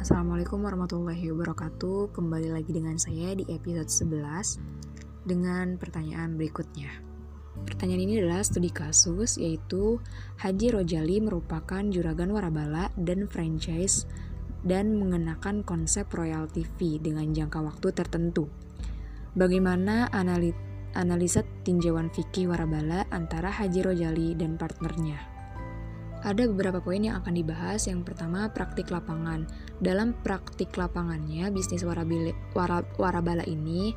Assalamualaikum warahmatullahi wabarakatuh Kembali lagi dengan saya di episode 11 Dengan pertanyaan berikutnya Pertanyaan ini adalah studi kasus yaitu Haji Rojali merupakan juragan warabala dan franchise dan mengenakan konsep royalty fee dengan jangka waktu tertentu. Bagaimana analisa tinjauan fikih warabala antara Haji Rojali dan partnernya? Ada beberapa poin yang akan dibahas. Yang pertama, praktik lapangan. Dalam praktik lapangannya, bisnis warabila, warabala ini,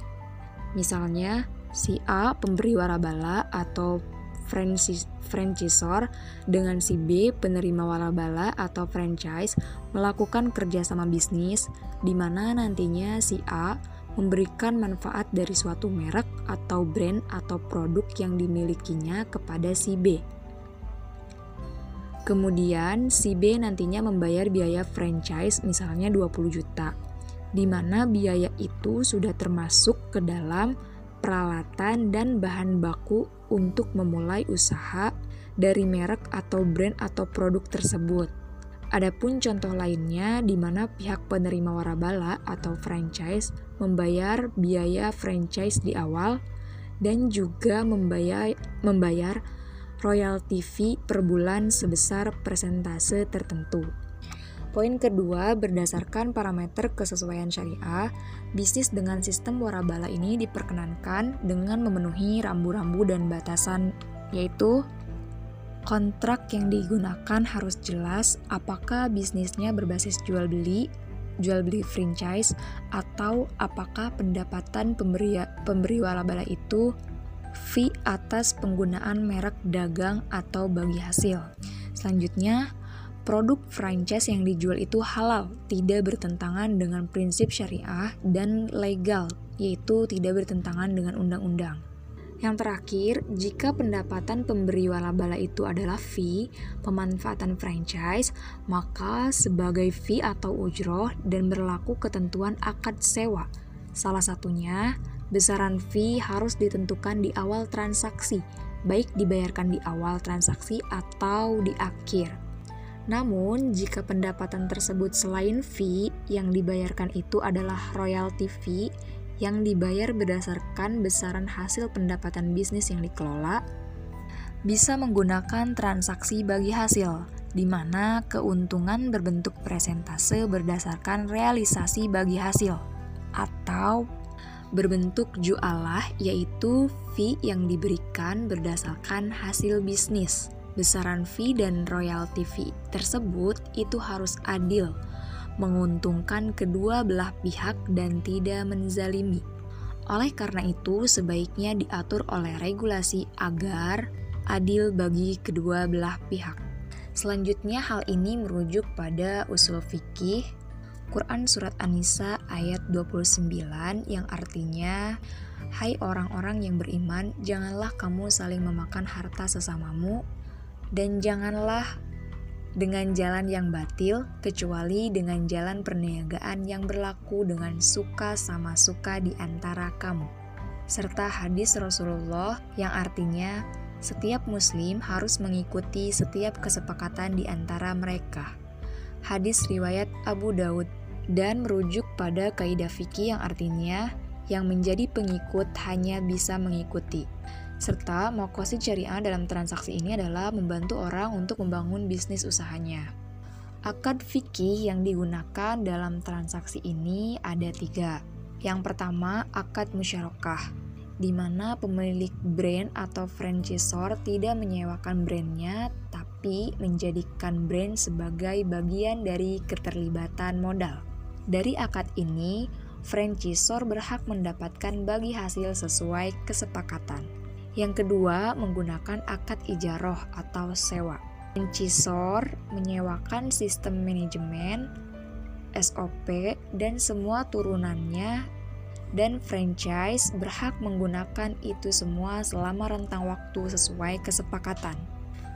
misalnya si A pemberi warabala atau franchisor dengan si B penerima warabala atau franchise melakukan kerjasama bisnis di mana nantinya si A memberikan manfaat dari suatu merek atau brand atau produk yang dimilikinya kepada si B. Kemudian si B nantinya membayar biaya franchise misalnya 20 juta, di mana biaya itu sudah termasuk ke dalam peralatan dan bahan baku untuk memulai usaha dari merek atau brand atau produk tersebut. Adapun contoh lainnya di mana pihak penerima warabala atau franchise membayar biaya franchise di awal dan juga membayar membayar royalty fee per bulan sebesar persentase tertentu. Poin kedua, berdasarkan parameter kesesuaian syariah, bisnis dengan sistem warabala ini diperkenankan dengan memenuhi rambu-rambu dan batasan, yaitu kontrak yang digunakan harus jelas apakah bisnisnya berbasis jual beli, jual beli franchise, atau apakah pendapatan pemberi, pemberi warabala itu fee atas penggunaan merek dagang atau bagi hasil. Selanjutnya, produk franchise yang dijual itu halal, tidak bertentangan dengan prinsip syariah dan legal, yaitu tidak bertentangan dengan undang-undang. Yang terakhir, jika pendapatan pemberi warabala itu adalah fee pemanfaatan franchise, maka sebagai fee atau ujroh dan berlaku ketentuan akad sewa. Salah satunya, Besaran fee harus ditentukan di awal transaksi, baik dibayarkan di awal transaksi atau di akhir. Namun, jika pendapatan tersebut selain fee yang dibayarkan itu adalah royalty fee yang dibayar berdasarkan besaran hasil pendapatan bisnis yang dikelola, bisa menggunakan transaksi bagi hasil, di mana keuntungan berbentuk presentase berdasarkan realisasi bagi hasil, atau berbentuk jualah yaitu fee yang diberikan berdasarkan hasil bisnis. Besaran fee dan royalty fee tersebut itu harus adil, menguntungkan kedua belah pihak dan tidak menzalimi. Oleh karena itu, sebaiknya diatur oleh regulasi agar adil bagi kedua belah pihak. Selanjutnya, hal ini merujuk pada usul fikih Quran Surat An-Nisa ayat 29 yang artinya Hai orang-orang yang beriman, janganlah kamu saling memakan harta sesamamu dan janganlah dengan jalan yang batil kecuali dengan jalan perniagaan yang berlaku dengan suka sama suka di antara kamu. Serta hadis Rasulullah yang artinya setiap muslim harus mengikuti setiap kesepakatan di antara mereka hadis riwayat Abu Daud dan merujuk pada kaidah fikih yang artinya yang menjadi pengikut hanya bisa mengikuti. Serta makosid syariah dalam transaksi ini adalah membantu orang untuk membangun bisnis usahanya. Akad fikih yang digunakan dalam transaksi ini ada tiga. Yang pertama, akad musyarakah, di mana pemilik brand atau franchisor tidak menyewakan brandnya, tapi menjadikan brand sebagai bagian dari keterlibatan modal. Dari akad ini, franchisor berhak mendapatkan bagi hasil sesuai kesepakatan. Yang kedua, menggunakan akad ijaroh atau sewa. Franchisor menyewakan sistem manajemen, SOP, dan semua turunannya dan franchise berhak menggunakan itu semua selama rentang waktu sesuai kesepakatan.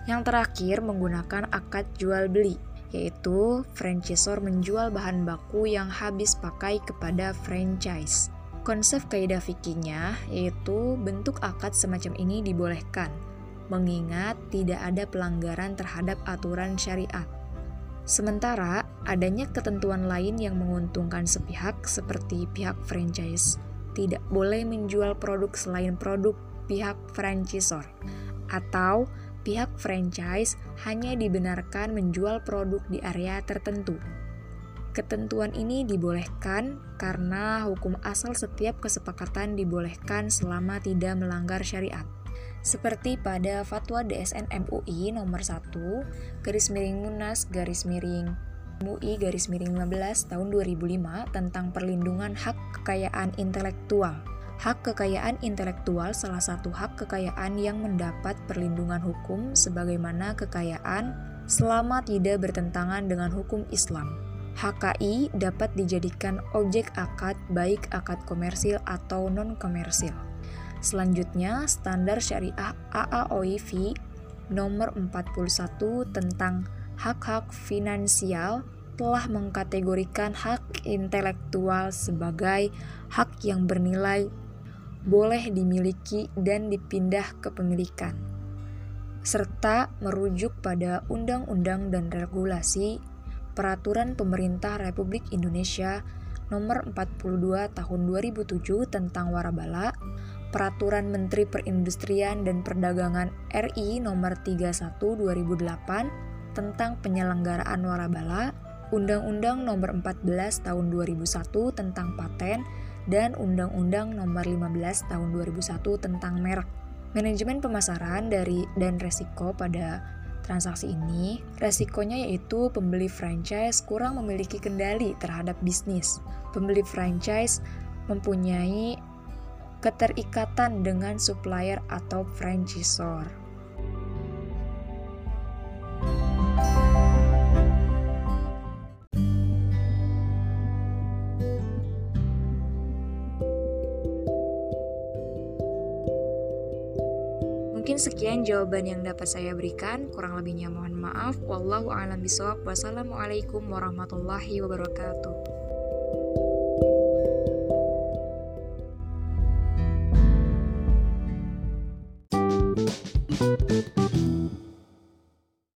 Yang terakhir, menggunakan akad jual beli, yaitu franchisor menjual bahan baku yang habis pakai kepada franchise. Konsep kaidah fikihnya yaitu bentuk akad semacam ini dibolehkan mengingat tidak ada pelanggaran terhadap aturan syariat. Sementara adanya ketentuan lain yang menguntungkan sepihak seperti pihak franchise tidak boleh menjual produk selain produk pihak franchisor atau pihak franchise hanya dibenarkan menjual produk di area tertentu. Ketentuan ini dibolehkan karena hukum asal setiap kesepakatan dibolehkan selama tidak melanggar syariat seperti pada Fatwa DSN MUI nomor 1 garis miring Munas garis miring MUI garis miring 15 tahun 2005 tentang perlindungan hak kekayaan intelektual. Hak kekayaan intelektual salah satu hak kekayaan yang mendapat perlindungan hukum sebagaimana kekayaan selama tidak bertentangan dengan hukum Islam. HKI dapat dijadikan objek akad baik akad komersil atau non-komersil. Selanjutnya, standar syariah AAOIV nomor 41 tentang hak-hak finansial telah mengkategorikan hak intelektual sebagai hak yang bernilai boleh dimiliki dan dipindah kepemilikan serta merujuk pada undang-undang dan regulasi peraturan pemerintah Republik Indonesia nomor 42 tahun 2007 tentang warabala Peraturan Menteri Perindustrian dan Perdagangan RI Nomor 31 2008 tentang penyelenggaraan warabala, Undang-Undang Nomor 14 Tahun 2001 tentang paten, dan Undang-Undang Nomor 15 Tahun 2001 tentang merek. Manajemen pemasaran dari dan resiko pada transaksi ini, resikonya yaitu pembeli franchise kurang memiliki kendali terhadap bisnis. Pembeli franchise mempunyai keterikatan dengan supplier atau franchisor. Sekian jawaban yang dapat saya berikan. Kurang lebihnya mohon maaf. Wallahu a'lam bishawab. Wassalamualaikum warahmatullahi wabarakatuh.